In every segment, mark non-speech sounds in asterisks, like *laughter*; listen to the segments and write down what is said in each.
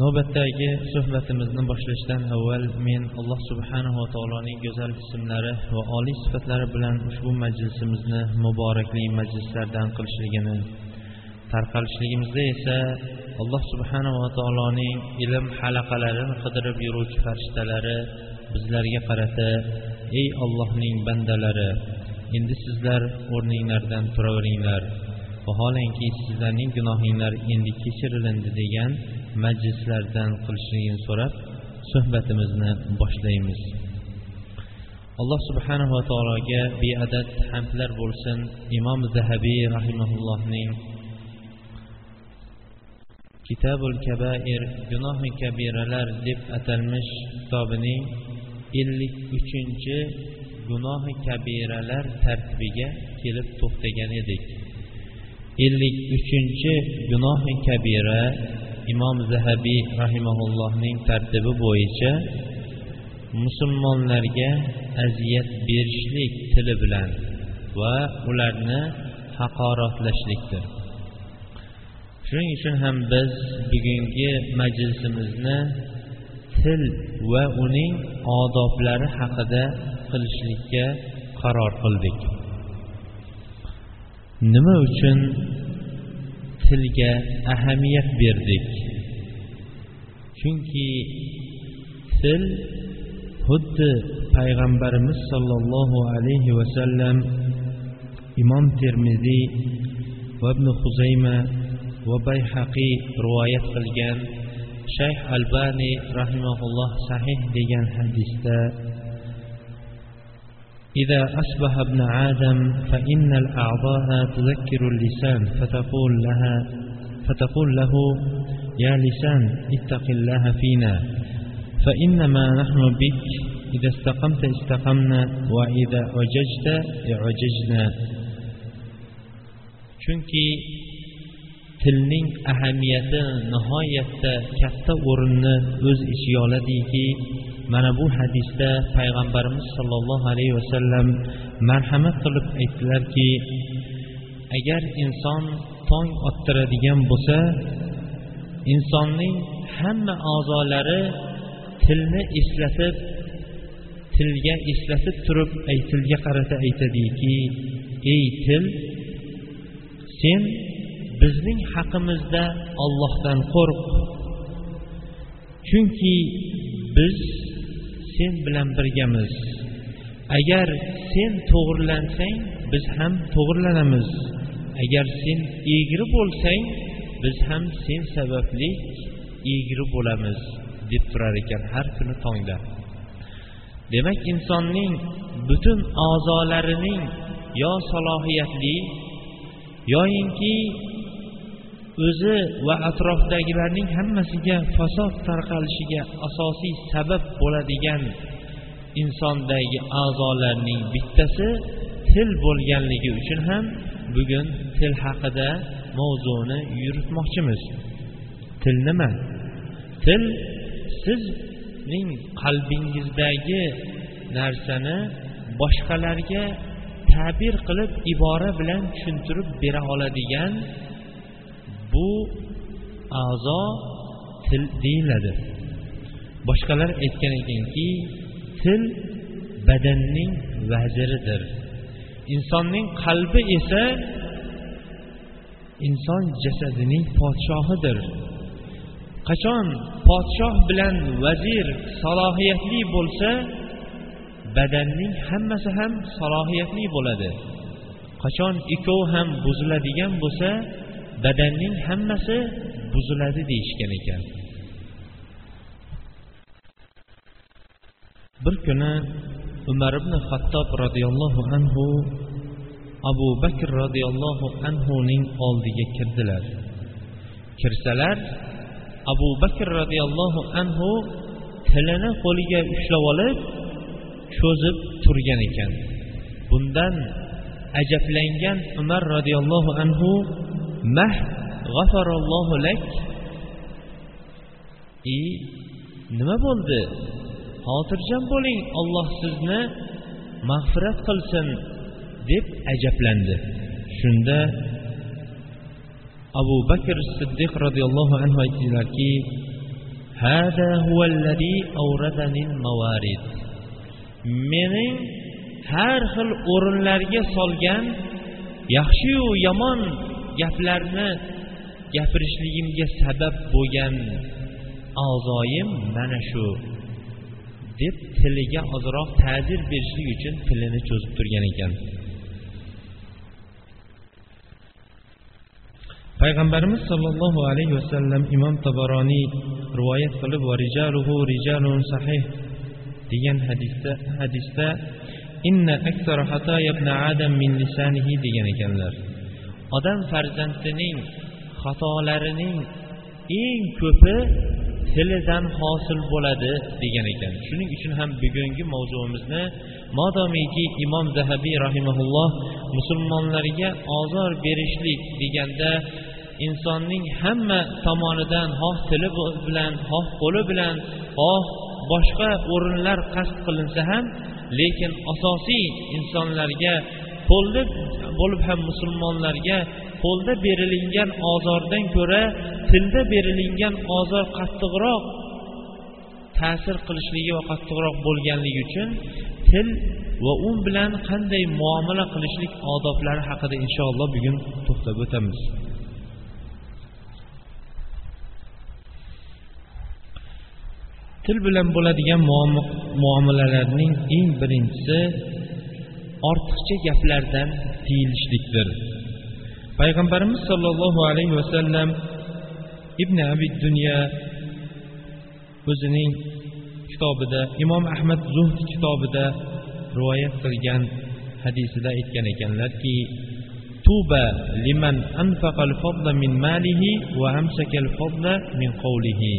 Navbatdagi suhbatimizni boshlashdan avval men alloh subhanava taoloning go'zal ismlari va oliy sifatlari bilan ushbu majlisimizni muborakli majlislardan qilishligini tarqalishligimizda esa alloh subhanava taoloning ilm halaqalarini qidirib yuruvchi farishtalari bizlarga qarata ey ollohning bandalari endi sizlar o'rninglardan turaveringlar. Vaholanki sizlarning gunohinglar endi kechirilindi degan majlislardan qilishligini so'rab suhbatimizni boshlaymiz. Alloh subhanava taologa beadad hamdlar bo'lsin. Imom zahabiy rahimaullohning kitabul kabair gunohi kabiralar deb atalmish kitobining ellik uchinchi gunohi kabiralar tartibiga kelib to'xtagan edik. Ellik uchinchi gunohi kabira imom zahabiy rahimaullohning tartibi bo'yicha musulmonlarga aziyat berishlik tili bilan va ularni haqoratlashlikdir. Shuning uchun ham biz bugungi majlisimizni til va uning odoblari haqida qilishlikka qaror qildik. Nima uchun tilga ahamiyat berdik. Chunki til xuddi payg'ambarimiz sollallohu alayhi vasallam imom termiziy va ibn huzayma va bayhaqiy rivoyat qilgan. Shayx albani rahimaulloh sahih degan hadisda إذا أصبح ابن آدم فإن الأعضاء تذكر اللسان فتقول لها فتقول له يا لسان اتق الله فينا. فإنما نحن بك إذا استقمت استقمنا وإذا عججت عججنا chunki tilning ahamiyati nihoyatda katta o'rinni o'z ichiga oladiki. Mana bu hadisda payg'ambarimiz sollallohu alayhi vasallam marhamat qilib aytdilarki agar inson tong ottiradigan bo'lsa insonning hamma a'zolari tilni eslatib tilga eslatib turib tilga qarata aytadiki ey til sen bizning haqimizda ollohdan qo'rq. Chunki biz sen bilan birgamiz. Agar sen to'g'irlansang biz ham to'g'irlanamiz agar sen egri bo'lsang biz ham sen sababli egri bo'lamiz deb turar ekan har kuni tongda. Demak insonning butun a'zolarining yo salohiyatli yoyinki o'zi va atrofdagilarning hammasiga fasod tarqalishiga asosiy sabab bo'ladigan insondagi a'zolarning bittasi til bo'lganligi uchun ham bugun til haqida mavzuni yuritmoqchimiz. Til nima? Til sizning qalbingizdagi narsani boshqalarga ta'bir qilib ibora bilan tushuntirib bera oladigan bu a'zo til deyiladi. Boshqalar aytgan ekanki til badanning vaziridir. Insonning qalbi esa inson jasadining podshohidir. Qachon podshoh bilan vazir salohiyatli bo'lsa badanning hammasi ham salohiyatli bo'ladi. Qachon ikkovi ham buziladigan bo'lsa badanning hammasi buziladi deyishgan ekan. Bir kuni umar ibn hattob roziyallohu anhu abu bakr roziyallohu anhuning oldiga kirdilar. Kirsalar abu bakr roziyallohu anhu tilini qo'liga ushlab olib cho'zib turgan ekan. Bundan ajablangan umar roziyallohu anhu mah g'afarallohu lak. I nima bo'ldi? Xotirjam bo'ling olloh sizni mag'firat qilsin deb ajablandi. Shunda abu bakr siddiq roziyallohu anhu aytdilarki mening har xil o'rinlarga solgan yaxshiyu yomon gaplarni gapirishligimga sabab bo'lgan a'zoyim mana shu deb tiliga ozroq ta'zir berishlik uchun tilini cho'zib turgan ekan. Payg'ambarimiz sollallohu alayhi vasallam imom tabaroniy rivoyat qilib va rijaluhu rijalun sahih degan hadisda hadisda inna aksara ibn adam min lisanihi degan ekanlar. Odam farzandining xatolarining eng ko'pi tilidan hosil bo'ladi degan ekan. Shuning uchun ham bugungi mavzuimizni modomiki imom zahabiy rahimaulloh musulmonlarga ozor berishlik deganda insonning hamma tomonidan xoh tili bilan xoh qo'li bilan xoh boshqa o'rinlar qasd qilinsa ham lekin asosiy insonlarga qo'lda bo'lib ham musulmonlarga qo'lda berilingan ozordan ko'ra tilda berilingan ozor qattiqroq ta'sir qilishligi va qattiqroq bo'lganligi uchun til va u bilan qanday muomala qilishlik odoblari haqida inshaalloh bugun to'xtab o'tamiz. Til bilan bo'ladigan muomalalarning eng birinchisi ortiqcha gaplardan tiyilishlikdir payg'ambarimiz sollallohu alayhi vasallam ibn abi dunya o'zining kitobida imom ahmad zuhd kitobida rivoyat qilgan hadisida aytgan ekanlarki tuba liman anfaqal fadla min malihi va amsakal fadla min qawlihi.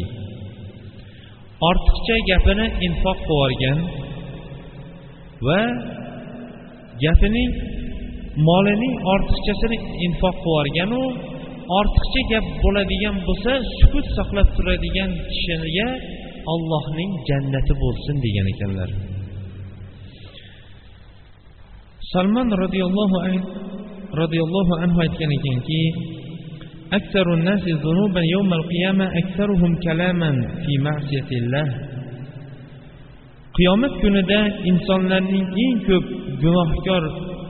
Ortiqcha gapini infoq qilib yuborgan va gapining molining ortiqchasini infoq qilib yuborganu ortiqcha gap bo'ladigan bo'lsa sukut saqlab turadigan kishiga ollohning jannati bo'lsin degan ekanlar salmon roziyallohu roziyallohu anhu aytgan ekanki أكثر الناس ذنوبا يوم القيامة أكثرهم كلاما في معصية الله qiyomat kunida insonlarning eng ko'p gunohkor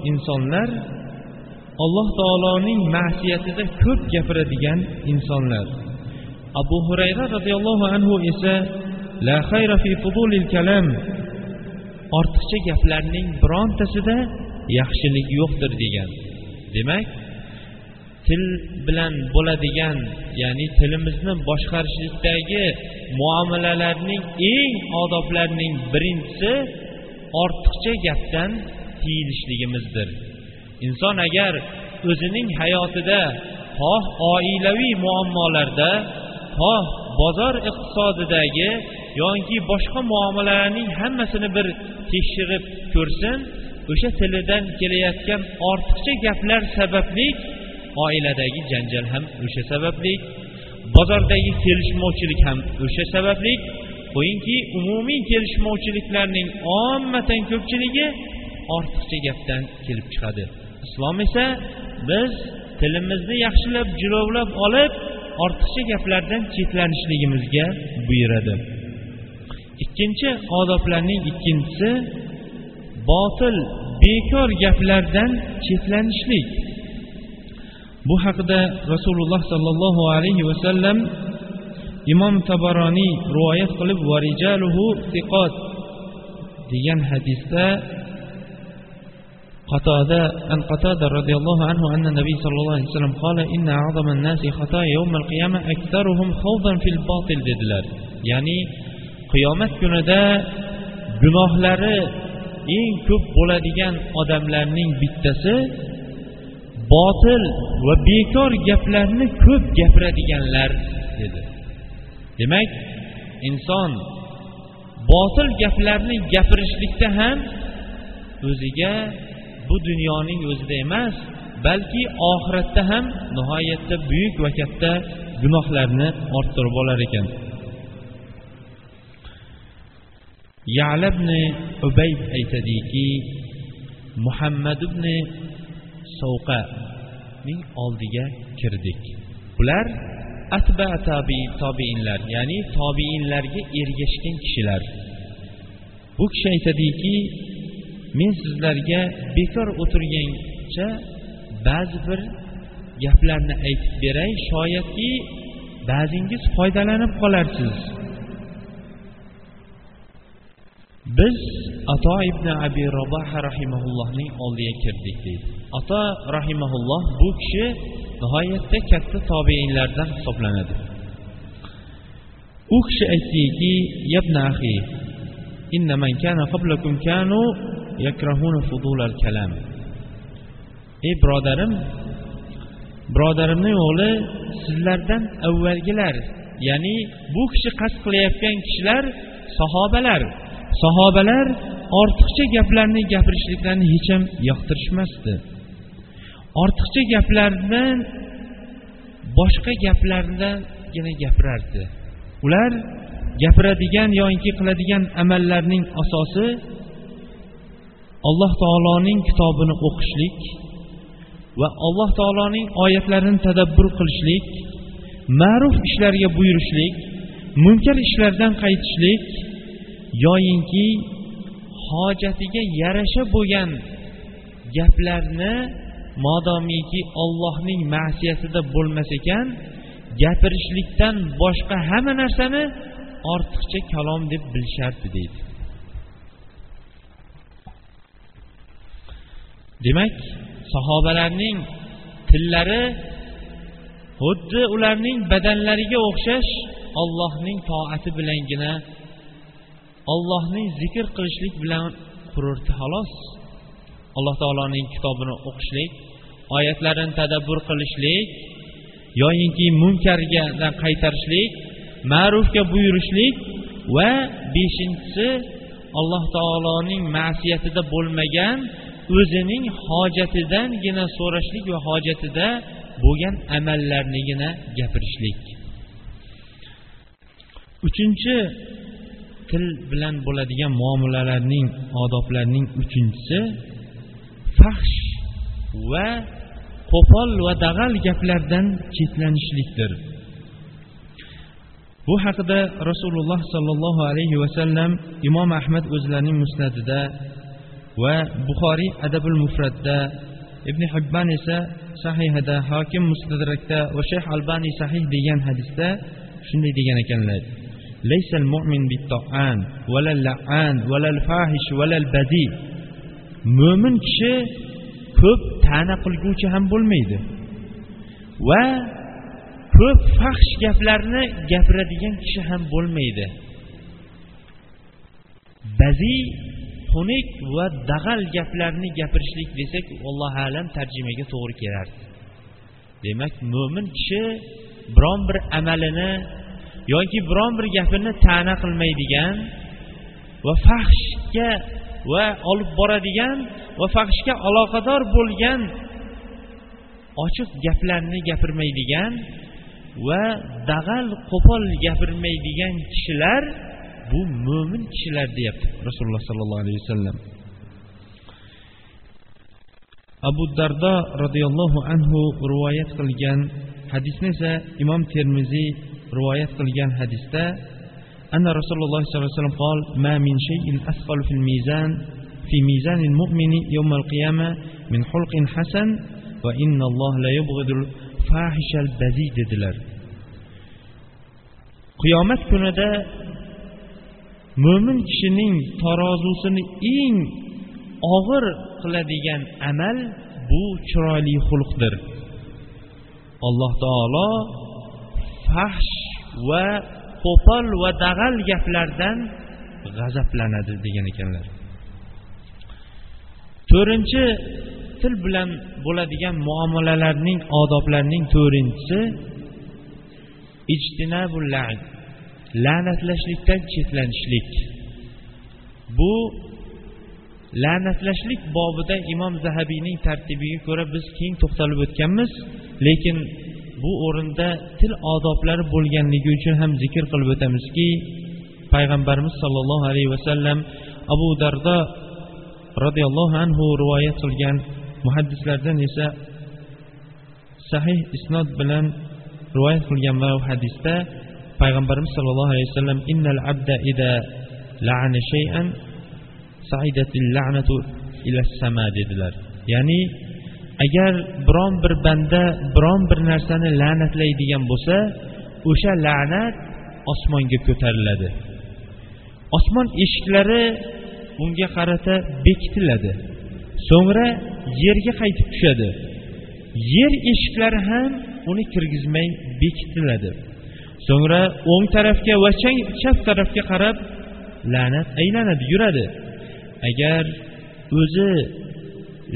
insonlar alloh taoloning ma'siyatida ko'p gapiradigan insonlar. Abu hurayra roziyallohu anhu esa la xayra fi fudulil kalam. Ortiqcha gaplarning birontasida yaxshilik yo'qdir degan. Demak til bilan bo'ladigan ya'ni tilimizni boshqarishlikdagi muomalalarning eng odoblarining birinchisi ortiqcha gapdan tiyilishligimizdir inson agar o'zining hayotida xoh oilaviy muammolarda xoh bozor iqtisodidagi yoki boshqa muomalalarning hammasini bir tekshirib ko'rsin o'sha tilidan kelayotgan ortiqcha gaplar sababli oiladagi janjal ham o'sha sababli bozordagi kelishmovchilik ham o'sha sababli. Qo'yingki umumiy kelishmovchiliklarning ommatan ko'pchiligi ortiqcha gapdan kelib chiqadi. Islom esa biz tilimizni yaxshilab jilovlab olib ortiqcha gaplardan chetlanishligimizga buyuradi. Ikkinchi odoblarning ikkinchisi botil bekor gaplardan chetlanishlik. bu haqida rasululloh sollallohu alayhi vasallam imom tabaroniy rivoyat qilib varijaluhu siqot degan hadisda قتادة أن قتادة رضي الله عنه أن النبي صلى الله عليه وسلم قال إن أعظم الناس خطايا يوم القيامة أكثرهم خوضا في الباطل dedilar ya'ni qiyomat kunida gunohlari eng ko'p bo'ladigan odamlarning bittasi botil va bekor gaplarni ko'p gapiradiganlar dedi. Demak inson botil gaplarni gapirishlikda ham o'ziga bu dunyoning o'zida emas balki oxiratda ham nihoyatda buyuk va katta gunohlarni orttirib olar ekan. Yala ibn ubayd aytadiki muhammad ibn sovqaning oldiga kirdik. Bular atba tabi tobiinlar ya'ni tobiinlarga ergashgan kishilar. Bu kishi aytadiki men sizlarga bekor o'tirgancha ba'zi bir gaplarni aytib beray shoyatki ba'zingiz foydalanib qolarsiz. Biz ato ibn abi robaha rahimaullohning oldiga kirdik deydi. Ota rahimaulloh bu kishi nihoyatda katta tobeinlardan hisoblanadi. U kishi aytdiki yabna ahi inna man kana qablakum kanu yakrahuna fudulal kalam. Ey birodarim birodarimning o'g'li sizlardan avvalgilar ya'ni bu kishi qasd qilayotgan kishilar sahobalar. Sahobalar ortiqcha gaplarni gapirishliklarini hech ham yoqtirishmasdi. Ortiqcha gaplardan boshqa gaplardangina gapirardi. Ular gapiradigan yoki qiladigan amallarning asosi alloh taoloning kitobini o'qishlik va alloh taoloning oyatlarini tadabbur qilishlik ma'ruf ishlarga buyurishlik munkar ishlardan qaytishlik yoyinki hojatiga yarasha bo'lgan gaplarni modomiki ollohning ma'siyatida bo'lmas ekan gapirishlikdan boshqa hamma narsani ortiqcha kalom deb bilishardi deydi. Demak sahobalarning tillari xuddi ularning badanlariga o'xshash ollohning toati bilangina ollohning zikr qilishlik bilan qururdi xolos. Alloh taoloning kitobini o'qishlik oyatlarini tadabbur qilishlik yoyinki munkargadan qaytarishlik ma'rufga buyurishlik va beshinchisi alloh taoloning ma'siyatida bo'lmagan o'zining hojatidangina so'rashlik va hojatida bo'lgan amallarnigina gapirishlik. Uchinchi til bilan bo'ladigan muomalalarning odoblarning uchinchisi fahsh va qo'pol va dag'al gaplardan chetlanishlikdir bu haqida rasululloh sollallohu alayhi vasallam imom ahmad o'zlarining musnatida va buxoriy adabul mufratda ibn hibban esa sahihida hokim mustadrakda va shayx albaniy sahih degan hadisda shunday degan ekanlar ليس المؤمن بالطعان ولا اللعان ولا الفاحش ولا البذيء mo'min kishi ko'p ta'na qilguvchi ham bo'lmaydi. Va ko'p faxsh gaplarni gapiradigan kishi ham bo'lmaydi. Baziy xunuk va dag'al gaplarni gapirishlik desak allohu alam tarjimaga to'g'ri kelardi. Demak mo'min kishi biron bir amalini yoki biron bir gapini ta'na qilmaydigan va fahshga va olib boradigan va fahshga aloqador bo'lgan ochiq gaplarni gapirmaydigan va dag'al qo'pol gapirmaydigan kishilar bu mo'min kishilar deyapti rasululloh sollallohu alayhi vasallam. Abu dardo roziyallohu anhu rivoyat qilgan hadisni esa imom termiziy rivoyat qilgan hadisda أن رسول الله صلى الله عليه وسلم قال ما من شيء أثقل في الميزان في ميزان المؤمن يوم القيامة من حلق حسن وإن الله لا يبغض الفاحش البذيء dedilar qiyomat kunida mo'min kishining tarozusini eng og'ir qiladigan amal bu chiroyli xulqdir alloh taolo fahsh va qo'pol va dag'al gaplardan g'azablanadi degan ekanlar. To'rtinchi til bilan bo'ladigan muomalalarning odoblarining to'rtinchisi ijtinabul lan la'natlashlikdan chetlanishlik bu la'natlashlik bobida imom zahabiyning tartibiga ko'ra biz keng to'xtalib o'tganmiz lekin bu o'rinda til odoblari bo'lganligi uchun ham zikr qilib o'tamizki payg'ambarimiz sollallohu alayhi vasallam abu dardo roziyallohu anhu rivoyat qilgan muhaddislardan esa sahih isnod bilan rivoyat qilgan va hadisda payg'ambarimiz sollallohu alayhi vasallam innal abda ida la'ana shay'an saidatil la'natu ila sama dedilar. Ya'ni agar biron bir banda biron bir narsani la'natlaydigan bo'lsa o'sha la'nat osmonga ko'tariladi. Osmon eshiklari unga qarata bekitiladi. So'ngra yerga qaytib tushadi. Yer eshiklari ham uni kirgizmay bekitiladi. So'ngra o'ng tarafga va chap tarafga qarab la'nat aylanadi yuradi. Agar o'zi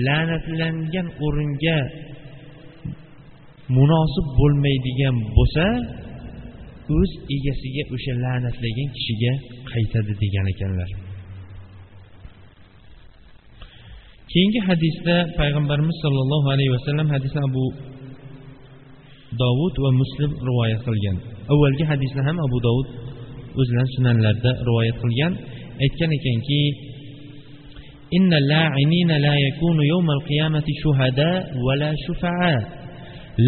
la'natlangan o'ringa munosib bo'lmaydigan bo'lsa o'z egasiga o'sha la'natlagan kishiga qaytadi degan ekanlar. Keyingi hadisda payg'ambarimiz sollallohu alayhi vasallam hadisni abu dovud va muslim rivoyat qilgan. Avvalgi hadisni ham abu dovud o'zlari sunanlarida rivoyat qilgan. Aytgan ekanki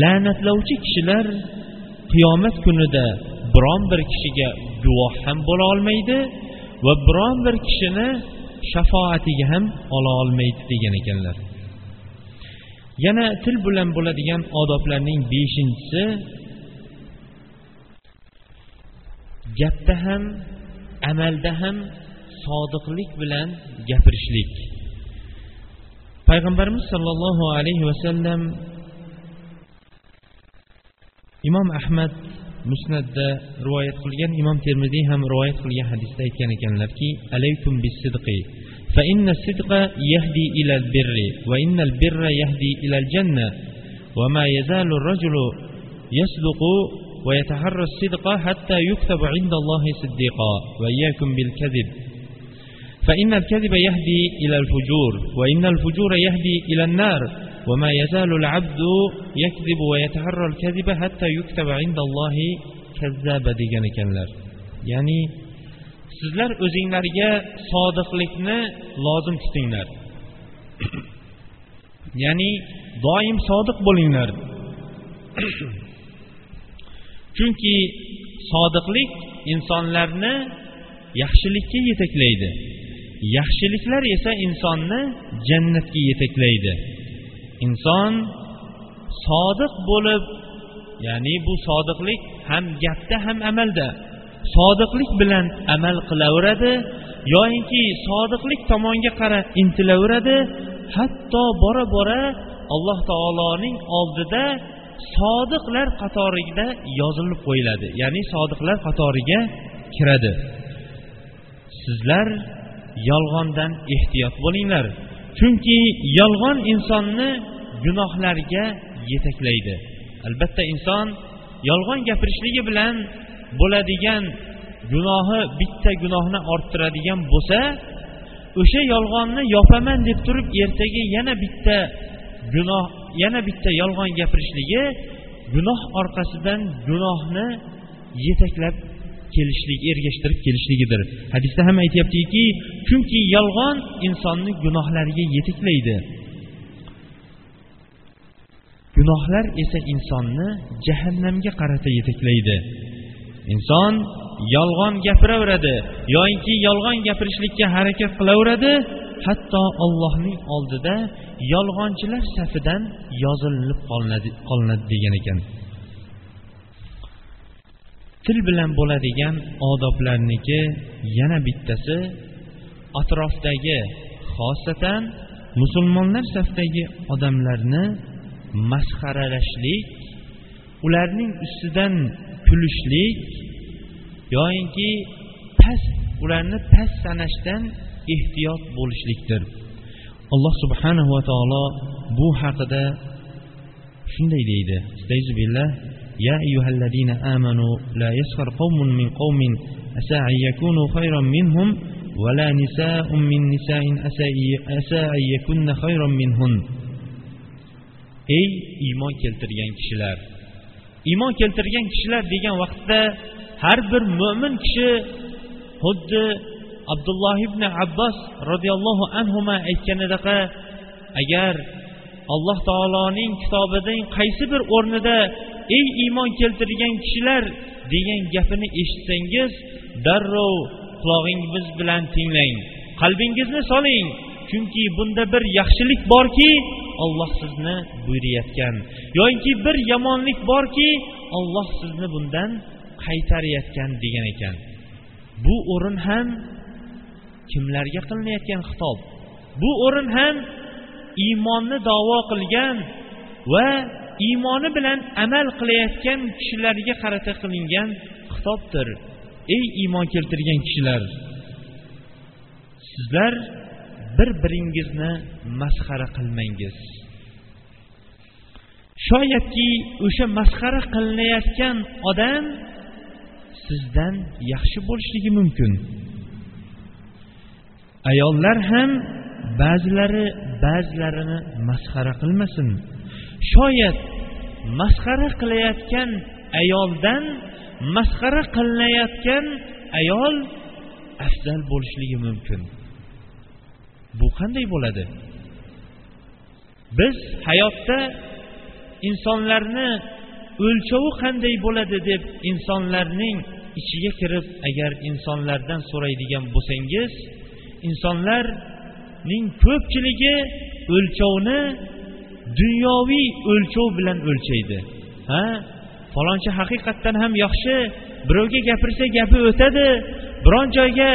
la'natlovchi kishilar qiyomat kunida biron bir kishiga guvoh ham bo'la olmaydi va biron bir kishini shafoatiga ham ola olmaydi degan ekanlar. Yana til bilan bo'ladigan odoblarning beshinchisi gapda ham amalda ham sodiqlik bilan gapirishlik payg'ambarimiz sollallohu alayhi vasallam imom ahmad musnatda rivoyat qilgan imom termiziy ham rivoyat qilgan hadisda aytgan ekanlarki alaykum bisidqi فإن الصدق يهدي إلى البر وإن البر يهدي إلى الجنة وما يزال الرجل يصدق ويتحرى الصدق حتى يكتب عند الله صديقا وإياكم بالكذب فإن الكذب يهدي إلى الفجور وإن الفجور يهدي إلى النار وما يزال العبد يكذب ويتحرى الكذب حتى يكتب عند الله كذاب degan ekanlar ya'ni sizlar o'zinglarga sodiqlikni lozim tutinglar *coughs* ya'ni doim sodiq bo'linglar *coughs* chunki sodiqlik insonlarni yaxshilikka yetaklaydi Yaxshiliklar esa insonni jannatga yetaklaydi. Inson sodiq bo'lib ya'ni bu sodiqlik ham gapda ham amalda. Sodiqlik bilan amal qilaveradi yoyinki sodiqlik tomonga qarab intilaveradi hatto bora bora alloh taoloning oldida sodiqlar qatorida yozilib qo'yiladi. Ya'ni sodiqlar qatoriga kiradi. Sizlar yolg'ondan ehtiyot bo'linglar. Chunki yolg'on insonni gunohlarga yetaklaydi. Albatta inson yolg'on gapirishligi bilan bo'ladigan gunohi bitta gunohni orttiradigan bo'lsa o'sha yolg'onni yopaman deb turib ertaga yana bitta gunoh yana bitta yolg'on gapirishligi gunoh orqasidan gunohni yetaklab kelishlik ergashtirib kelishligidir. Hadisda ham aytyaptiki chunki yolg'on insonni gunohlariga yetaklaydi gunohlar esa insonni jahannamga qarata yetaklaydi inson yolg'on gapiraveradi yoinki yolg'on gapirishlikka harakat qilaveradi hatto ollohning oldida yolg'onchilar safidan yozilinib qolinadi degan ekan. Til bilan bo'ladigan odoblarniki yana bittasi atrofdagi xosatan musulmonlar safidagi odamlarni masxaralashlik ularning ustidan kulishlik yoyinki past ularni past sanashdan ehtiyot bo'lishlikdir. Alloh subhanahu va taolo bu haqida shunday deydi. يا أيها الذين آمنوا لا يسخر قوم من قوم أسى أن يكونوا خيرا منهم ولا نساء من نساء أسى أن يكن خيرا منهن ey iymon keltirgan kishilar iymon keltirgan kishilar degan vaqtda har bir mo'min kishi xuddi abdulloh ibn abbos roziyallohu anhu aytganidaqa agar alloh taoloning kitobining qaysi bir o'rnida ey iymon keltirgan kishilar degan gapini eshitsangiz darrov qulog'ingiz bilan tinglang. Qalbingizni soling chunki bunda bir yaxshilik borki olloh sizni buyurayotgan. Yoinki bir yomonlik borki olloh sizni bundan qaytarayotgan degan ekan. Bu o'rin ham kimlarga qilinayotgan xitob? Bu o'rin ham iymonni davo qilgan va iymoni bilan amal qilayotgan kishilarga qarata qilingan xitobdir. Ey iymon keltirgan kishilar sizlar bir biringizni masxara qilmangiz. Shoyatki o'sha masxara qilinayotgan odam sizdan yaxshi bo'lishligi mumkin. Ayollar ham ba'zilari ba'zilarini masxara qilmasin. Shoyat masxara qilayotgan ayoldan masxara qilinayotgan ayol afzal bo'lishligi mumkin. Bu qanday bo'ladi? Biz hayotda insonlarni o'lchovi qanday bo'ladi deb insonlarning ichiga kirib agar insonlardan so'raydigan bo'lsangiz insonlarning ko'pchiligi o'lchovni dunyoviy o'lchov bilan o'lchaydi. Ha? Falonchi haqiqatdan ham yaxshi birovga gapirsa gapi o'tadi biron joyga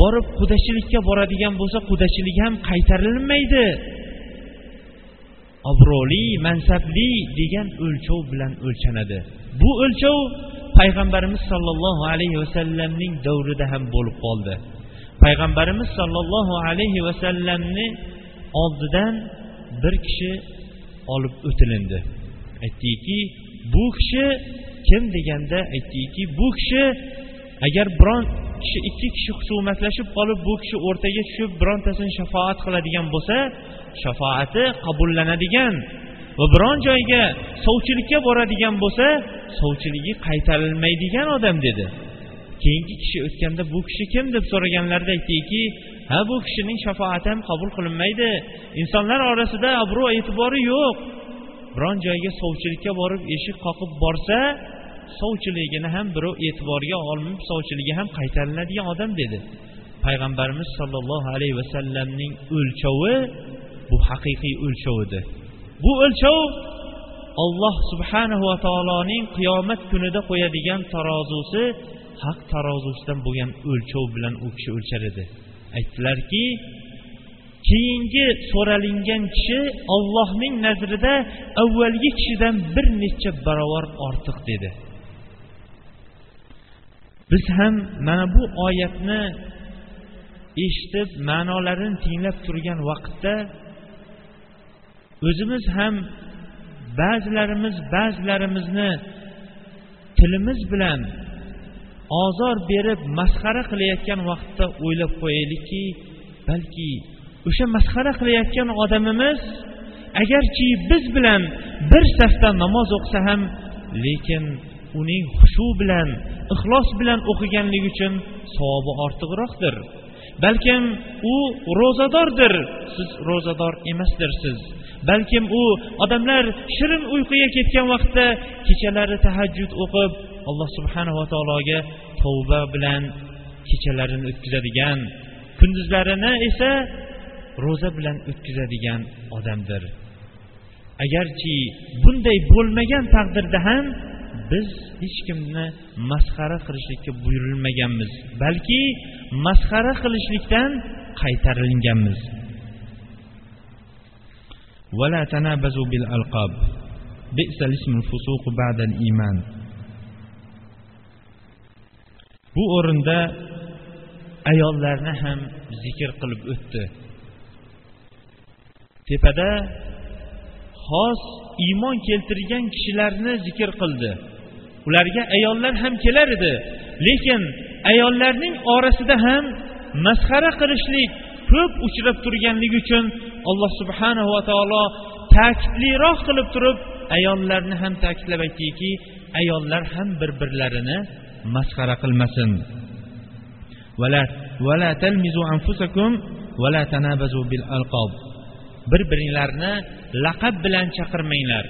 borib qudachilikka boradigan bo'lsa qudachilik ham qaytarilmaydi. Obro'li mansabli degan o'lchov bilan o'lchanadi. Bu o'lchov payg'ambarimiz sollallohu alayhi vasallamning davrida ham bo'lib qoldi. Payg'ambarimiz sollallohu alayhi vasallamni oldidan bir kishi olib o'tilindi. Aytdiki bu kishi kim deganda aytdiki bu kishi agar biron kishi ikki kishi husumatlashib qolib bu kishi o'rtaga tushib birontasini shafoat qiladigan bo'lsa shafoati qabullanadigan va biron joyga sovchilikka boradigan bo'lsa sovchiligi qaytarilmaydigan odam dedi. Keyingi kishi o'tganda bu kishi kim deb so'raganlarida aytdiki ha bu kishining shafoati ham qabul qilinmaydi. Insonlar orasida obro' e'tibori yo'q. Biron joyga sovchilikka borib eshik qoqib borsa sovchiligini ham birov e'tiborga olib sovchiligi ham qaytariladigan odam dedi. Payg'ambarimiz sollallohu alayhi vasallamning o'lchovi bu haqiqiy o'lchov edi bu o'lchov olloh subhanahu va taoloning qiyomat kunida qo'yadigan tarozusi haq tarozusidan bo'lgan o'lchov bilan u kishi o'lchar edi. Aytdilarki keyingi so'ralingan kishi ollohning nazrida avvalgi kishidan bir necha barobar ortiq dedi. Biz ham mana bu oyatni eshitib ma'nolarini tinglab turgan vaqtda o'zimiz ham ba'zilarimiz ba'zilarimizni tilimiz bilan ozor berib masxara qilayotgan vaqtda o'ylab qo'yaylikki balki o'sha masxara qilayotgan odamimiz agarchi biz bilan bir safda namoz o'qisa ham lekin uning xushu bilan ixlos bilan o'qiganligi uchun savobi ortiqroqdir. Balkim u ro'zadordir. Siz ro'zador emasdirsiz. Balkim u odamlar shirin uyquga ketgan vaqtda kechalari tahajjud o'qib alloh subhanava taologa tavba bilan kechalarini o'tkazadigan kunduzlarini esa ro'za bilan o'tkazadigan odamdir. Agarchi bunday bo'lmagan taqdirda ham biz hech kimni masxara qilishlikka buyurilmaganmiz balki masxara qilishlikdan qaytarilganmiz. ولا تنابزوا بالألقاب بئس الاسم الفسوق بعد الإيمان bu o'rinda ayollarni ham zikr qilib o'tdi tepada xos iymon keltirgan kishilarni zikr qildi ularga ayollar ham kelar edi lekin ayollarning orasida ham masxara qilishlik ko'p uchrab turganligi uchun alloh subhanahu va taolo ta'kidliroq qilib turib ayollarni ham ta'kidlab aytdiki ayollar ham bir birlarini masxara qilmasin. Bir biringlarni laqab bilan chaqirmanglar.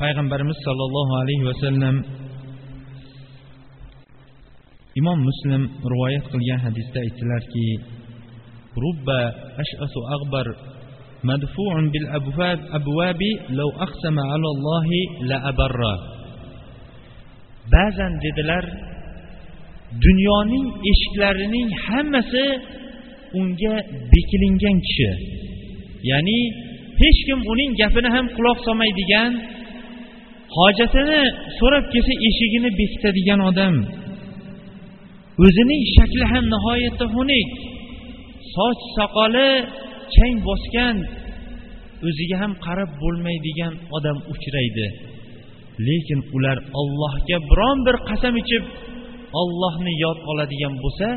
Payg'ambarimiz sollallohu alayhi vasallam imom muslim rivoyat qilgan hadisda aytdilarki rubba ashasu ag'bar مدفوع بالأبواب أبواب لو أقسم على الله لأبر ba'zan dedilar dunyoning eshiklarining hammasi unga bekilingan kishi ya'ni hech kim uning gapini ham quloq solmaydigan hojatini so'rab kelsa eshigini bekitadigan odam o'zining shakli ham nihoyatda xunuk Soch soqoli chang bosgan o'ziga ham qarab bo'lmaydigan odam uchraydi. Lekin ular ollohga biron bir qasam ichib ollohni yod oladigan bo'lsa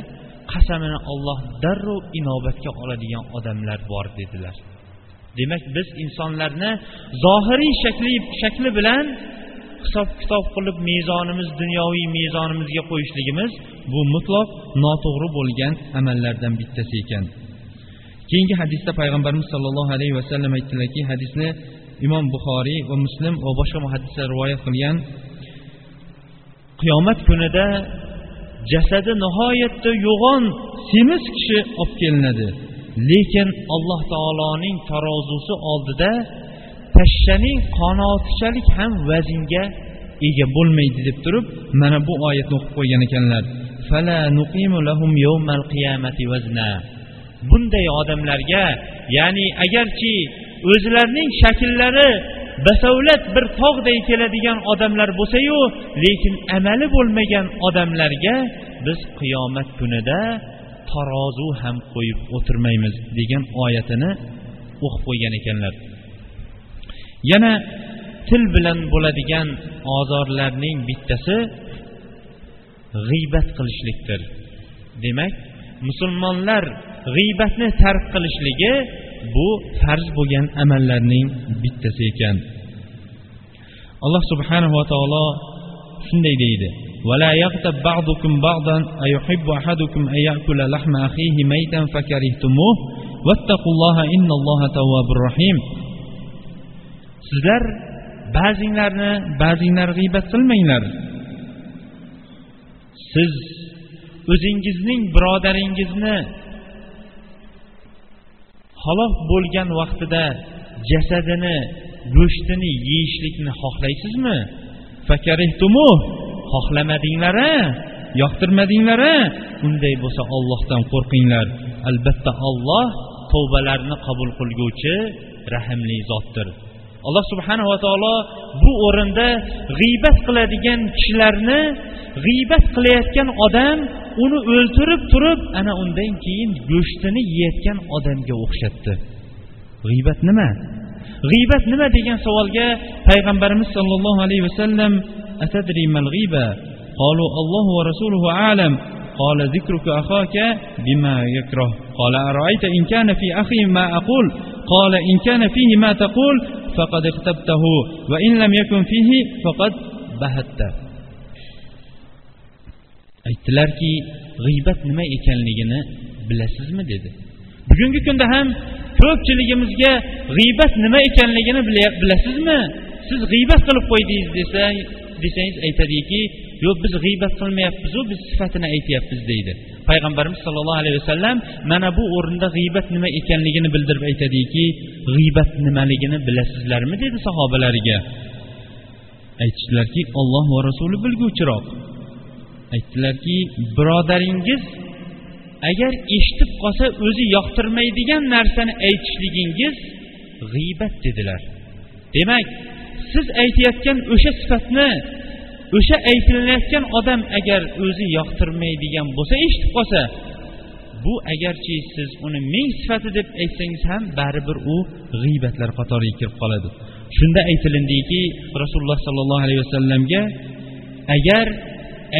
qasamini olloh darrov inobatga oladigan odamlar bor dedilar. Demak biz insonlarni zohiriy shakli shakli bilan hisob kitob qilib mezonimiz dunyoviy mezonimizga qo'yishligimiz bu mutlaq noto'g'ri bo'lgan amallardan bittasi ekan. Keyingi hadisda payg'ambarimiz sollallohu alayhi vasallam aytdilarki hadisni imom buxoriy va muslim va boshqa muhaddislar rivoyat qilgan qiyomat kunida jasadi nihoyatda yo'g'on semiz kishi olib kelinadi. Lekin alloh taoloning tarozusi oldida pashshaning qanoatchalik ham vaznga ega bo'lmaydi deb turib mana bu oyatni o'qib qo'ygan ekanlar. Bunday odamlarga ya'ni agarchi o'zlarining shakllari basavlat bir tog'day keladigan odamlar bo'lsayu lekin amali bo'lmagan odamlarga biz qiyomat kunida tarozu ham qo'yib o'tirmaymiz degan oyatini o'qib qo'ygan ekanlar. yana til bilan bo'ladigan ozorlarning bittasi g'iybat qilishlikdir demak musulmonlar g'iybatni tark qilishligi bu farz bo'lgan amallarning bittasi ekan alloh subhanahu va taolo shunday deydi ولا يغتب بعضكم بعضا أيحب أحدكم أن يأكل لحم أخيه ميتا فكرهتموه واتقوا الله إن الله تواب رحيم sizlar ba'zinglarni ba'zinglar g'iybat qilmanglar. Siz o'zingizning birodaringizni halok bo'lgan vaqtida jasadini go'shtini yeyishlikni xohlaysizmi? Xohlamadinglar yoqtirmadinglar unday bo'lsa ollohdan qo'rqinglar. Albatta olloh tavbalarni qabul qilguvchi rahmli zotdir. alloh subhanava taolo bu o'rinda g'iybat qiladigan kishilarni g'iybat qilayotgan odam uni o'ltirib turib ana undan keyin go'shtini yeyotgan odamga o'xshatdi g'iybat nima g'iybat nima degan savolga payg'ambarimiz sollallohu alayhi vasallam atadri mal g'iba قالوا الله ورسوله أعلم قال ذكرك أخاك بما يكره قال أرأيت إن كان في أخي ما أقول قال إن كان فيه ما تقول فقد اغتبته وإن لم يكن فيه فقد بهته aytdilarki g'iybat nima ekanligini bilasizmi dedi bugungi kunda ham ko'pchiligimizga g'iybat nima ekanligini bilasizmi siz g'iybat qilib qo'ydingiz desa desangiz aytadiki yo'q biz g'iybat qilmayapmizu biz sifatini aytyapmiz deydi. Payg'ambarimiz sollallohu alayhi vasallam mana bu o'rinda g'iybat nima ekanligini bildirib aytadiki g'iybat nimaligini bilasizlarmi? dedi sahobalariga. Aytishdilarki olloh va rasuli bilguvchiroq. Aytdilarki birodaringiz agar eshitib qolsa o'zi yoqtirmaydigan narsani aytishligingiz g'iybat dedilar. Demak siz aytayotgan o'sha sifatni o'sha aytilayotgan odam agar o'zi yoqtirmaydigan bo'lsa eshitib qolsa bu agarchi siz uni ming sifati deb aytsangiz ham baribir u g'iybatlar qatoriga kirib qoladi. Shunda aytilindiki rasululloh sollallohu alayhi vasallamga agar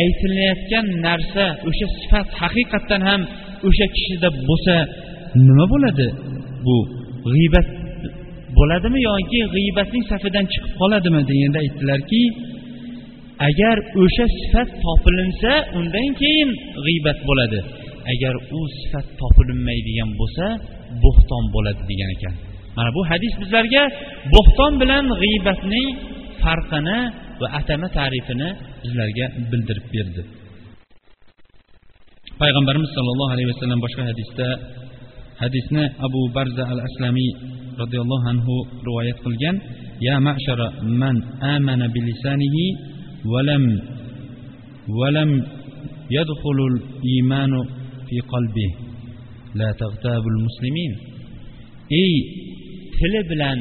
aytilayotgan narsa o'sha sifat haqiqatdan ham o'sha kishida bo'lsa nima bo'ladi? Bu g'iybat bo'ladimi yoki g'iybatning safidan chiqib qoladimi deganda aytdilarki agar o'sha sifat topilinsa undan keyin g'iybat bo'ladi. Agar u sifat topilinmaydigan bo'lsa bo'xton bo'ladi degan ekan. Mana bu hadis bizlarga bo'xton bilan g'iybatning farqini va atama ta'rifini bizlarga bildirib berdi. Payg'ambarimiz sollallohu alayhi vasallam boshqa hadisda hadisni abu barza al aslamiy roziyallohu anhu rivoyat qilgan ya ma'shara man amana bilisanihi ولم ولم يدخل الإيمان fi qalbi la تغتاب muslimin ey tili bilan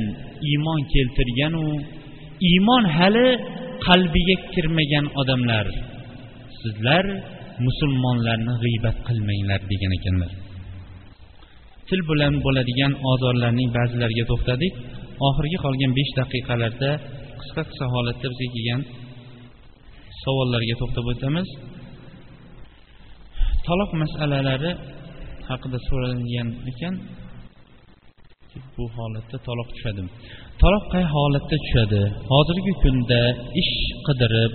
iymon keltirganu iymon hali qalbiga kirmagan odamlar sizlar musulmonlarni g'iybat qilmanglar degan ekanlar til bilan bo'ladigan ozorlarning ba'zilariga to'xtadik. Oxirgi qolgan besh daqiqalarda qisqa qisqa holatda bizga kelgan. Savollarga to'xtab o'tamiz. Taloq masalalari haqida so'ralgan ekan. Bu holatda taloq tushadimi taloq qay holatda tushadi? Hozirgi kunda ish qidirib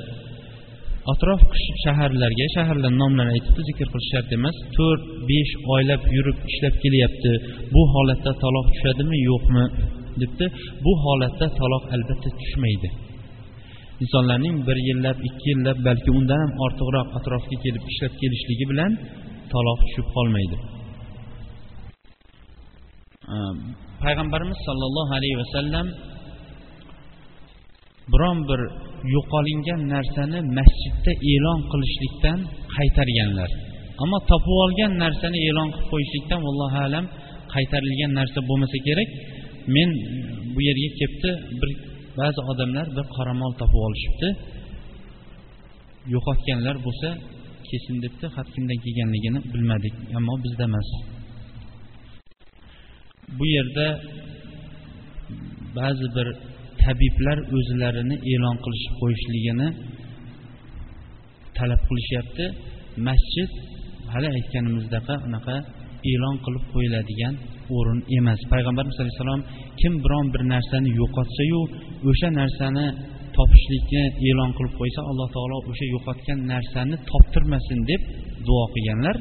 atrof shaharlarga shaharlar nomlarini aytibdi zikr qilish shart emas to'rt besh oylab yurib ishlab kelyapti. Bu holatda taloq tushadimi yo'qmi debdi. Bu holatda taloq albatta tushmaydi. Insonlarning bir yillab ikki yillab balki undan ham ortiqroq atrofga kelib ishlab kelishligi bilan taloq tushib qolmaydi. Payg'ambarimiz sollallohu alayhi vasallam biron bir yo'qolingan narsani masjidda e'lon qilishlikdan qaytarganlar. Ammo topib olgan narsani e'lon qilib qo'yishlikdan vallohu alam qaytarilgan narsa bo'lmasa kerak. Men bu yerga kelibdi bir ba'zi odamlar bir qoramol topib olishibdi. Yo'qotganlar bo'lsa kelsin debdi xat kimdan kelganligini bilmadik ammo bizda emas. Bu yerda ba'zi bir tabiblar o'zlarini e'lon qilishib qo'yishligini talab qilishyapti. Masjid hali aytganimizdaqa unaqa e'lon qilib qo'yiladigan o'rin emas. Payg'ambarimiz alayhissalom kim biron bir narsani yo'qotsayu o'sha narsani topishlikni e'lon qilib qo'ysa alloh taolo o'sha yo'qotgan narsani toptirmasin deb duo qilganlar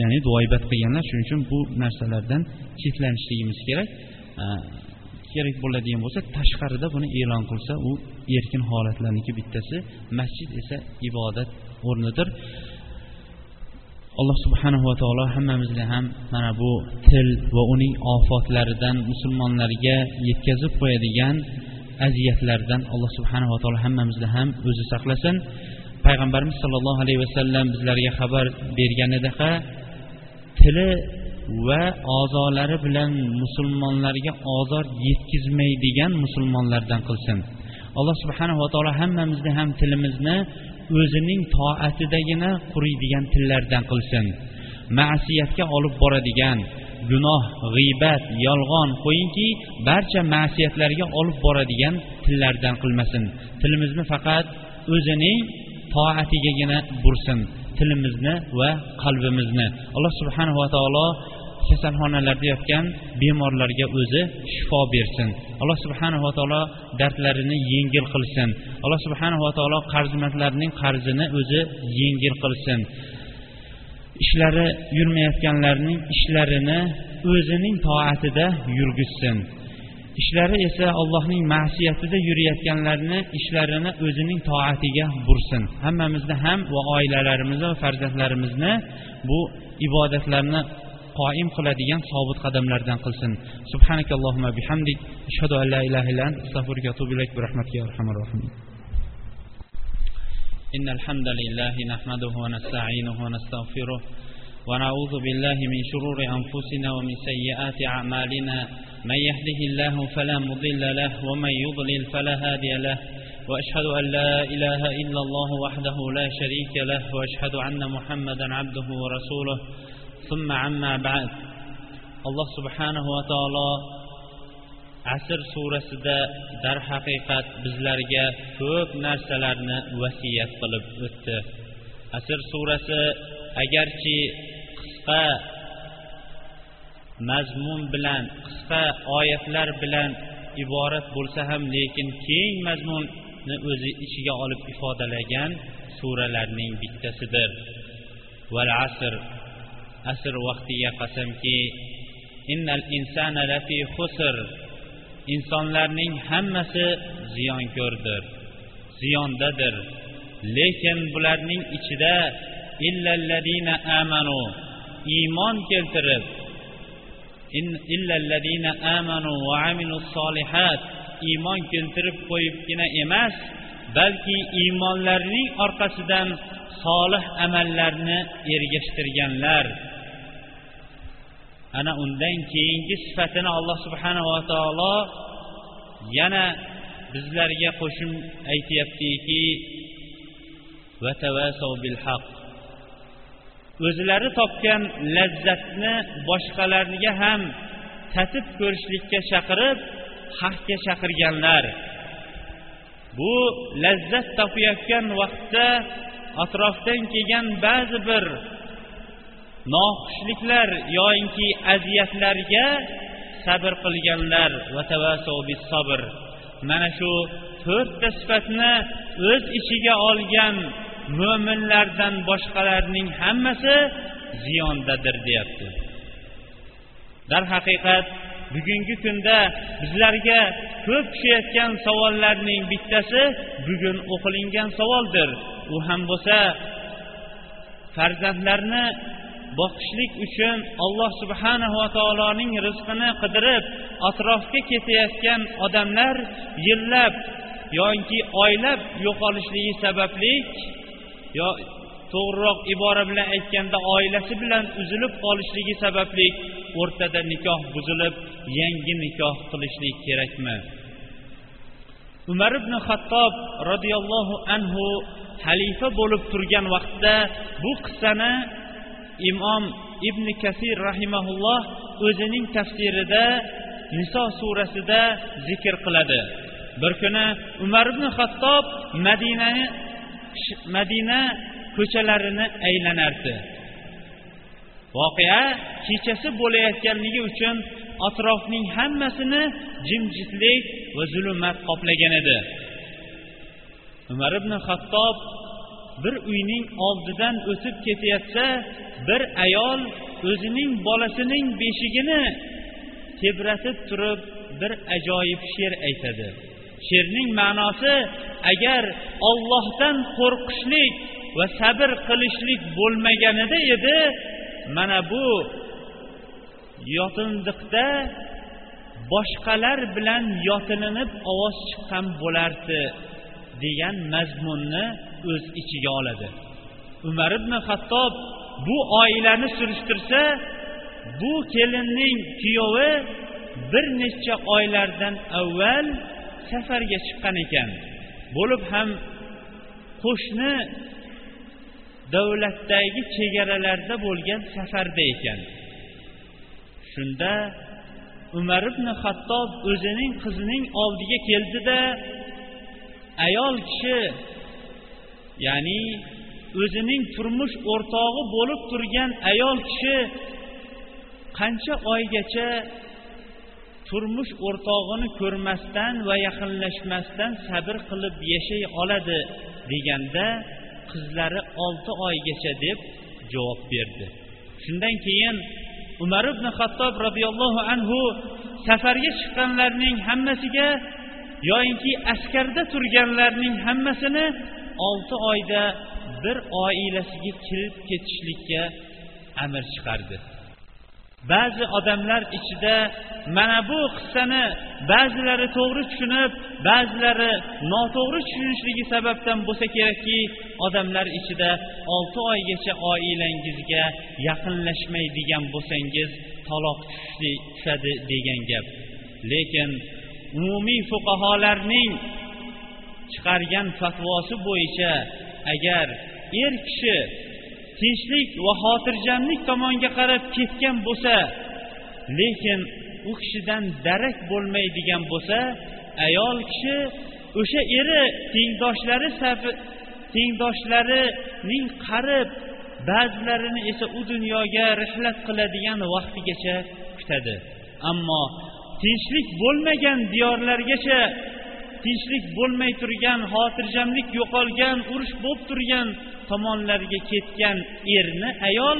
ya'ni duoibat qilganlar. Shuning uchun bu narsalardan cheklanishligimiz kerak. Kerak bo'ladigan bo'lsa tashqarida buni e'lon qilsa u erkin holatlarniki bittasi masjid esa ibodat o'rnidir. Alloh subhanahu va taolo hammamizni ham mana bu til va uning ofatlaridan musulmonlarga yetkazib qo'yadigan aziyatlardan alloh subhanava taolo hammamizni ham o'zi saqlasin. Payg'ambarimiz sollallohu alayhi vasallam bizlarga xabar berganidaqa tili va a'zolari bilan musulmonlarga ozor yetkazmaydigan musulmonlardan qilsin. Alloh subhanava taolo hammamizni ham tilimizni o'zining toatidagina quriydigan tillardan qilsin. Ma'siyatga olib boradigan gunoh g'iybat yolg'on qo'yingki barcha ma'siyatlarga olib boradigan tillardan qilmasin. Tilimizni faqat o'zining toatigagina bursin. Tilimizni va qalbimizni. Alloh subhanava taolo kasalxonalarda yotgan bemorlarga o'zi shifo bersin. Alloh subhanava taolo dardlarini yengil qilsin. Alloh subhanava taolo qarzmandlarning qarzini o'zi yengil qilsin. Ishlari yurmayotganlarning ishlarini o'zining toatida yurgizsin. Ishlari esa allohning ma'siyatida yurayotganlarni ishlarini o'zining toatiga bursin. Hammamizni ham va oilalarimizni va farzandlarimizni bu ibodatlarni qoim qiladigan sobit qadamlardan qilsin subhanakallohumma bihamdik ashhadu an la ilaha illa ant astag'firuka atubu ilayk bi rahmatika arhamar rohimin إن الحمد لله نحمده ونستعينه ونستغفره ونعوذ بالله من شرور أنفسنا ومن سيئات أعمالنا. من يهده الله فلا مضل له ومن يضلل فلا هادي له. وأشهد أن لا إله إلا الله وحده لا شريك له. وأشهد أن محمدا عبده ورسوله. ثم عما بعد الله سبحانه وتعالى asr surasida darhaqiqat bizlarga ko'p narsalarni vasiyat qilib o'tdi asr surasi agarchi qisqa mazmun bilan qisqa oyatlar bilan iborat bo'lsa ham lekin keng mazmunni o'zi ichiga olib ifodalagan suralarning bittasidir val asr asr vaqtiga qasamki innal insana lafi husr insonlarning hammasi ziyonko'rdir ziyondadir. Lekin bularning ichida illalladina amanu iymon keltirib illalladina amanu va amilus solihat iymon keltirib qo'yibgina emas balki iymonlarining orqasidan solih amallarni ergashtirganlar. Ana undan keyingi sifatini alloh subhanava taolo yana bizlarga qo'shib aytyaptiki o'zlari topgan lazzatni boshqalarga ham tatib ko'rishlikka chaqirib haqga chaqirganlar. Bu lazzat topayotgan vaqtda atrofdan kelgan ba'zi bir noxushliklar yoyinki aziyatlarga sabr qilganlar sabr mana shu to'rtta sifatni o'z ichiga olgan mo'minlardan boshqalarning hammasi ziyondadir deyapti. Darhaqiqat bugungi kunda bizlarga ko'p tushayotgan savollarning bittasi bugun o'qilingan savoldir. U ham bo'lsa farzandlarni boqishlik uchun alloh subhanava taoloning rizqini qidirib atrofga ketayotgan odamlar yillab yoki oylab yo'qolishligi sababli yo to'g'riroq ibora bilan aytganda oilasi bilan uzilib qolishligi sababli o'rtada nikoh buzilib yangi nikoh qilishlik kerakmi? Umar ibn xattob roziyallohu anhu xalifa bo'lib turgan vaqtda bu qissani imom ibn kasir rahimaulloh o'zining tafsirida niso surasida zikr qiladi. Bir kuni umar ibn xattob madinani madina ko'chalarini aylanardi. Voqea kechasi bo'layotganligi uchun atrofning hammasini jimjitlik va zulmat qoplagan edi. Umar ibn xattob bir uyning oldidan o'tib ketayotsa bir ayol o'zining bolasining beshigini tebratib turib bir ajoyib she'r aytadi. She'rning ma'nosi agar ollohdan qo'rqishlik va sabr qilishlik bo'lmaganida edi mana bu yotindiqda boshqalar bilan yotilinib ovoz chiqqan bo'lardi. Degan mazmunni o'z ichiga oladi. Umar ibn hattob bu oilani surishtirsa bu kelinning kuyovi bir necha oylardan avval safarga chiqqan ekan. Bo'lib ham qo'shni davlatdagi chegaralarda bo'lgan safarda ekan. Shunda umar ibn hattob o'zining qizining oldiga keldida ayol kishi ya'ni o'zining turmush o'rtog'i bo'lib turgan ayol kishi qancha oygacha turmush o'rtog'ini ko'rmasdan va yaqinlashmasdan sabr qilib yashay oladi deganda qizlari olti oygacha deb javob berdi. Shundan keyin umar ibn xattob roziyallohu anhu safarga chiqqanlarning hammasiga yoyinki askarda turganlarning hammasini olti oyda bir oilasiga kirib ketishlikka amr chiqardi. Ba'zi odamlar ichida mana bu qissani ba'zilari to'g'ri tushunib ba'zilari noto'g'ri tushunishligi sababdan bo'lsa kerakki odamlar ichida olti oygacha oilangizga yaqinlashmaydigan bo'lsangiz taloq tushadi degan gap. Lekin umumiy fuqarolarning chiqargan fatvosi bo'yicha agar er kishi tinchlik va xotirjamlik tomonga qarab ketgan bo'lsa lekin u kishidan darak bo'lmaydigan bo'lsa ayol kishi o'sha eri tengdoshlari safi tengdoshlarining qarib ba'zilarini esa u dunyoga rihlat qiladigan vaqtigacha kutadi. Ammo tinchlik bo'lmagan diyorlargacha tinchlik bo'lmay turgan xotirjamlik yo'qolgan urush bo'lib turgan tomonlarga ketgan erni ayol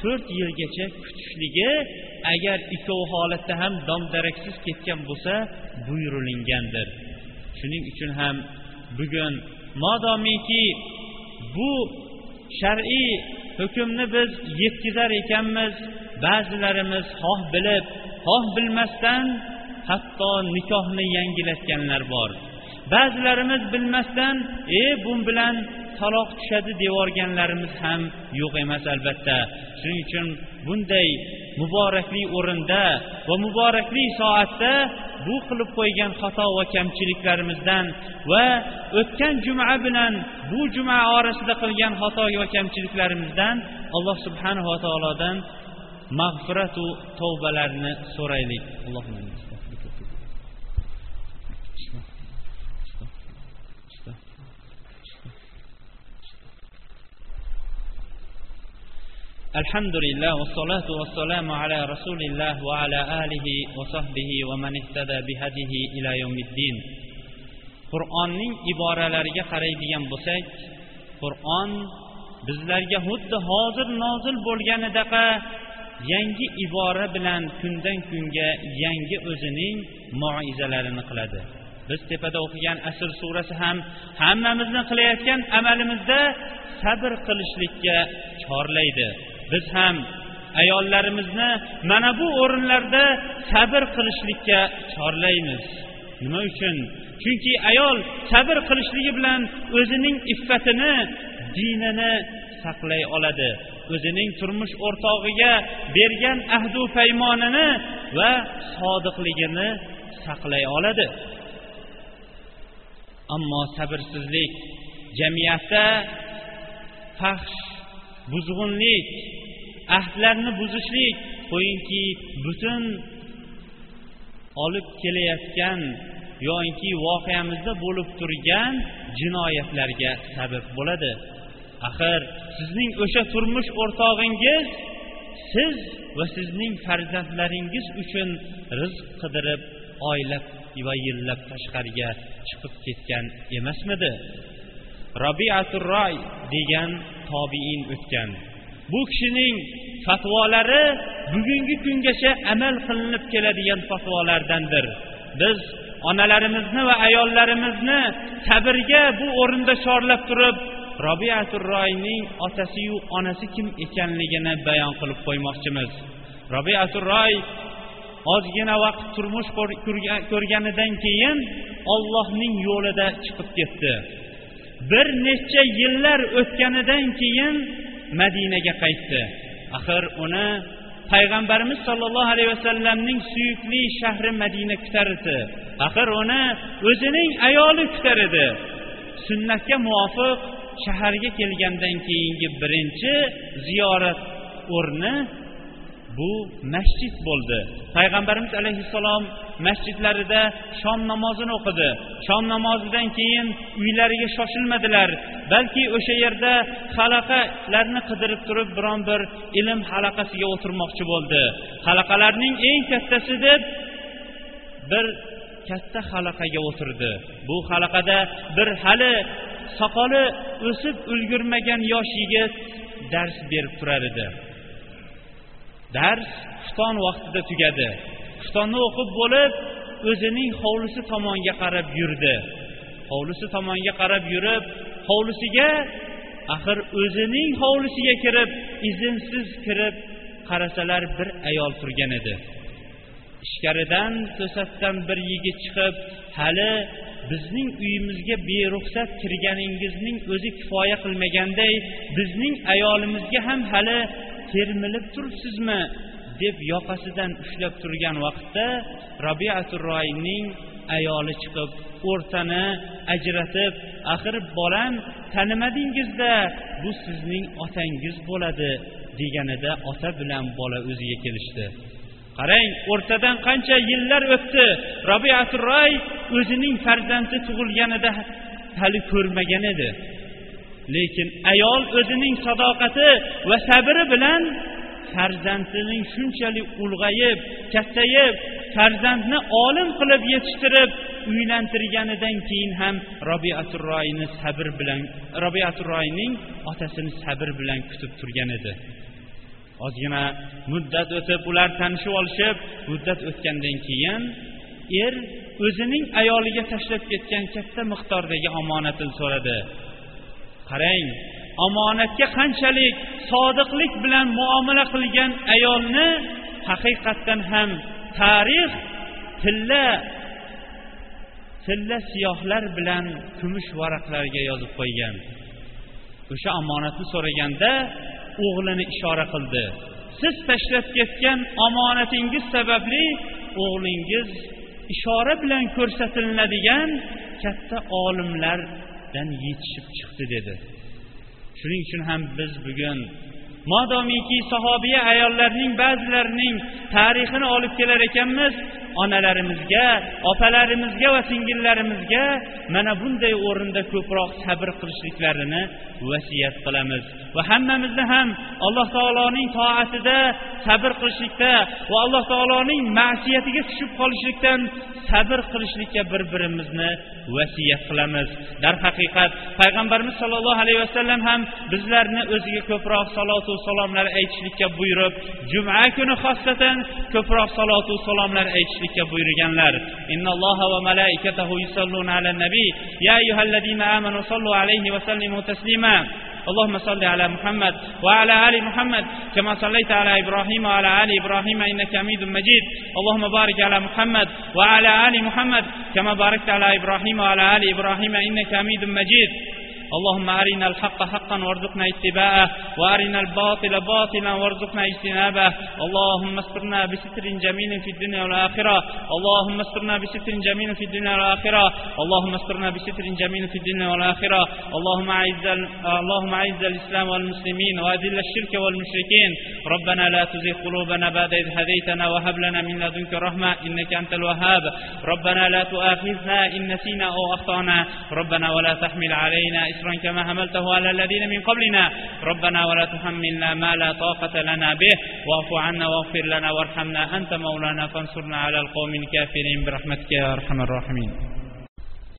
to'rt yilgacha kutishligi agar ikkovi holatda ham dom daraksiz ketgan bo'lsa buyurilingandir. Shuning uchun ham bugun modomiki bu shar'iy hukmni biz yetkazar ekanmiz ba'zilarimiz xoh bilib xoh bilmasdan hatto nikohni yangilatganlar bor. Ba'zilarimiz bilmasdan e bu bilan taloq tushadi deyorganlarimiz ham yo'q emas albatta. Shuning uchun bunday muborakli o'rinda va muborakli soatda bu qilib qo'ygan xato va kamchiliklarimizdan va o'tgan juma bilan bu juma orasida qilgan xato va kamchiliklarimizdan alloh subhanava taolodan mag'firatu tavbalarni so'raylik الحمد لله والصلاة والسلام على رسول الله وعلى آله وصحبه ومن اهتدى بهديه إلى يوم الدين qur'onning iboralariga qaraydigan bo'lsak qur'on bizlarga xuddi hozir nozil bo'lganidaqa yangi ibora bilan kundan kunga yangi o'zining moizalarini qiladi. Biz tepada o'qigan asr surasi ham hammamizni qilayotgan amalimizda sabr qilishlikka chorlaydi. Biz ham ayollarimizni mana bu o'rinlarda sabr qilishlikka chorlaymiz. Nima uchun? Chunki ayol sabr qilishligi bilan o'zining iffatini dinini saqlay oladi. O'zining turmush o'rtog'iga bergan ahdu paymonini va sodiqligini saqlay oladi. Ammo sabrsizlik jamiyatda fahsh buzg'unlik ahdlarni buzishlik qo'yingki butun olib kelayotgan yoinki voqeamizda bo'lib turgan jinoyatlarga sabab bo'ladi. Axir sizning o'sha turmush o'rtog'ingiz siz va sizning farzandlaringiz uchun rizq qidirib oylab va yillab tashqariga chiqib ketgan emasmidi? Robiatur roy degan tobiin o'tgan. Bu kishining fatvolari bugungi kungacha amal qilinib keladigan fatvolardandir. Biz onalarimizni va ayollarimizni sabrga bu o'rinda chorlab turib robiatur royning otasiyu onasi kim ekanligini bayon qilib qo'ymoqchimiz. Robiatur roy ozgina vaqt turmush ko'rganidan keyin ollohning yo'lida chiqib ketdi. Bir necha yillar o'tganidan keyin madinaga qaytdi. Axir uni payg'ambarimiz sollallohu alayhi vasallamning suyukli shahri madina kutar edi axir uni o'zining ayoli kutar edi. Sunnatga muvofiq shaharga kelgandan keyingi birinchi ziyorat o'rni bu masjid bo'ldi. Payg'ambarimiz alayhissalom masjidlarida shom namozini o'qidi. Shom namozidan keyin uylariga shoshilmadilar balki o'sha yerda halaqalarni qidirib turib biron bir ilm halaqasiga o'tirmoqchi bo'ldi. Halaqalarning eng kattasi deb bir katta halaqaga o'tirdi. Bu halaqada bir hali soqoli o'sib ulgurmagan yosh yigit dars berib turar edi. Dars xufton vaqtida tugadi. Xuftonni o'qib bo'lib o'zining hovlisi tomonga qarab yurdi. Hovlisi tomonga qarab yurib hovlisiga axir o'zining hovlisiga kirib izinsiz kirib qarasalar bir ayol turgan edi. Ichkaridan to'satdan bir yigit chiqib hali bizning uyimizga beruxsat kirganingizning o'zi kifoya qilmaganday bizning ayolimizga ham hali termilib turibsizmi? deb yoqasidan ushlab turgan vaqtda robiaturroyning ayoli chiqib o'rtani ajratib axir bolam tanimadingizda bu sizning otangiz bo'ladi deganida ota bilan bola o'ziga kelishdi. Qarang o'rtadan qancha yillar o'tdi. Robiaturroy o'zining farzandi tug'ilganida hali ko'rmagan edi. Lekin ayol o'zining sadoqati va sabri bilan farzandining shunchalik ulg'ayib kattayib farzandni olim qilib yetishtirib uylantirganidan keyin ham robiaturroyni sabr bilan robiaturroyning otasini sabr bilan kutib turgan edi. Ozgina muddat o'tib ular tanishib olishib muddat o'tgandan keyin er o'zining ayoliga tashlab ketgan katta miqdordagi omonatini so'radi. Qarang omonatga qanchalik sodiqlik bilan muomala qilgan ayolni haqiqatdan ham tarix tilla tilla siyohlar bilan kumush varaqlarga yozib qo'ygan. O'sha omonatni so'raganda o'g'lini ishora qildi. Siz tashlab ketgan omonatingiz sababli o'g'lingiz ishora bilan ko'rsatiladigan katta olimlardan yetishib chiqdi dedi. Shuning uchun ham biz bugun modomiki sahobiya ayollarning ba'zilarining tarixini olib kelar ekanmiz onalarimizga opalarimizga va singillarimizga mana bunday o'rinda ko'proq sabr qilishliklarini vasiyat qilamiz. Va hammamizni ham alloh taoloning toatida sabr qilishlikda va alloh taoloning ma'siyatiga tushib qolishlikdan sabr qilishlikka bir birimizni vasiyat qilamiz. Darhaqiqat payg'ambarimiz sollallohu alayhi vasallam ham bizlarni o'ziga ko'proq salotu salomlar aytishlikka buyurib juma kuni xossatan ko'proq salotu salomlar aytishlikka buyurganlar innalloha va malaikatahu yusalluna ala nabiy ya ayyuhallazina amanu sallu alayhi va sallimu taslima اللهم صل على محمد وعلى آل محمد كما صليت على إبراهيم وعلى آل إبراهيم إنك حميد مجيد اللهم بارك على محمد وعلى آل محمد كما باركت على إبراهيم وعلى آل إبراهيم إنك حميد مجيد اللهم أرنا الحق حقا وارزقنا اتباعه وأرنا الباطل باطلا وارزقنا اجتنابه. اللهم استرنا بستر جميل في الدنيا والآخرة. اللهم استرنا بستر جميل في الدنيا والآخرة. اللهم استرنا بستر جميل في الدنيا والآخرة. اللهم أعز اللهم أعز الإسلام والمسلمين وأذل الشرك والمشركين. ربنا لا تزغ قلوبنا بعد إذ هديتنا وهب لنا من لدنك رحمة إنك أنت الوهاب. ربنا لا تؤاخذنا إن نسينا أو أخطأنا. ربنا ولا تحمل علينا إصرا كما حملته على الذين من قبلنا. ربنا ولا تحملنا ما لا طاقة لنا به. واعف عنا واغفر لنا وارحمنا أنت مولانا فانصرنا على القوم الكافرين برحمتك يا أرحم الراحمين.